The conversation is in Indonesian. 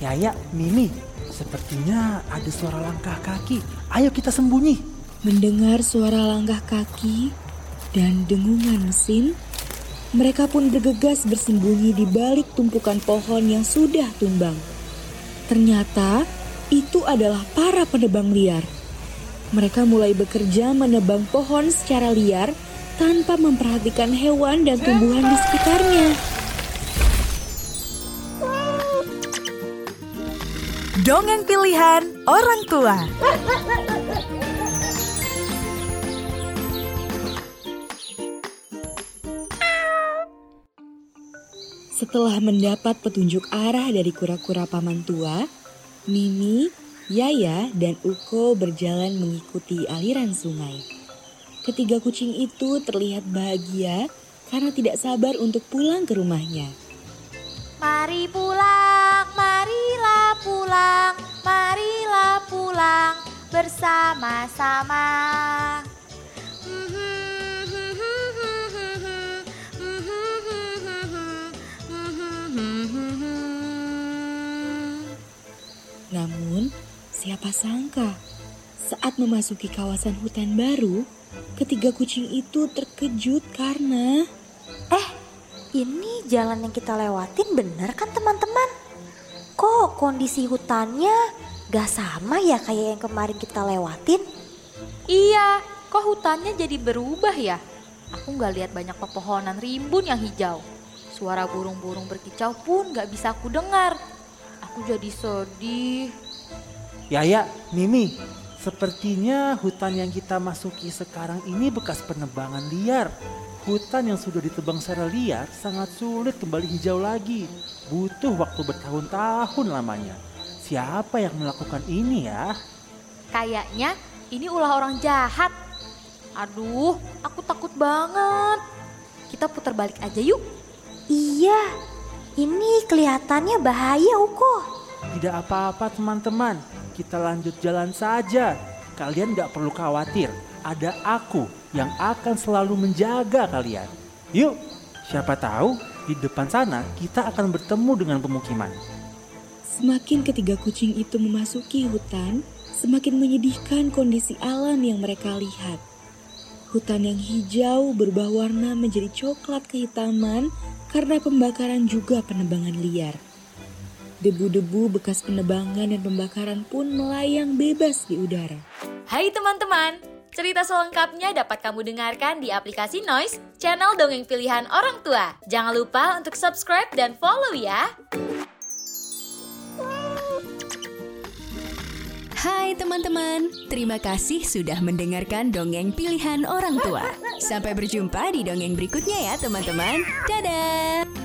Yaya, Mimi, sepertinya ada suara langkah kaki. Ayo kita sembunyi. Mendengar suara langkah kaki dan dengungan mesin, mereka pun bergegas bersembunyi di balik tumpukan pohon yang sudah tumbang. Ternyata itu adalah para penebang liar. Mereka mulai bekerja menebang pohon secara liar tanpa memperhatikan hewan dan tumbuhan di sekitarnya. Dongeng pilihan orang tua. Setelah mendapat petunjuk arah dari kura-kura paman tua, Mimi, Yaya, dan Uko berjalan mengikuti aliran sungai. Ketiga kucing itu terlihat bahagia karena tidak sabar untuk pulang ke rumahnya. Mari pulang, pulang, marilah pulang bersama-sama. Namun, siapa sangka saat memasuki kawasan hutan baru, ketiga kucing itu terkejut karena Eh, ini jalan yang kita lewatin bener kan teman-teman? Kok kondisi hutannya gak sama ya kayak yang kemarin kita lewatin? Iya, kok hutannya jadi berubah ya? Aku nggak lihat banyak pepohonan rimbun yang hijau. Suara burung-burung berkicau pun nggak bisa aku dengar. Aku jadi sedih. Yaya, Mimi, sepertinya hutan yang kita masuki sekarang ini bekas penebangan liar. Hutan yang sudah ditebang secara liar sangat sulit kembali hijau lagi. Butuh waktu bertahun-tahun lamanya. Siapa yang melakukan ini ya? Kayaknya ini ulah orang jahat. Aduh, aku takut banget. Kita putar balik aja yuk. Iya, ini kelihatannya bahaya Uko. Tidak apa-apa teman-teman, kita lanjut jalan saja. Kalian gak perlu khawatir, ada aku yang akan selalu menjaga kalian. Yuk, siapa tahu di depan sana kita akan bertemu dengan pemukiman. semakin ketiga kucing itu memasuki hutan, semakin menyedihkan kondisi alam yang mereka lihat. Hutan yang hijau berubah warna menjadi coklat kehitaman karena pembakaran juga penebangan liar. Debu-debu bekas penebangan dan pembakaran pun melayang bebas di udara. Hai teman-teman, cerita selengkapnya dapat kamu dengarkan di aplikasi Noise, channel dongeng pilihan orang tua. Jangan lupa untuk subscribe dan follow ya. Hai teman-teman, terima kasih sudah mendengarkan dongeng pilihan orang tua. Sampai berjumpa di dongeng berikutnya ya teman-teman. Dadah!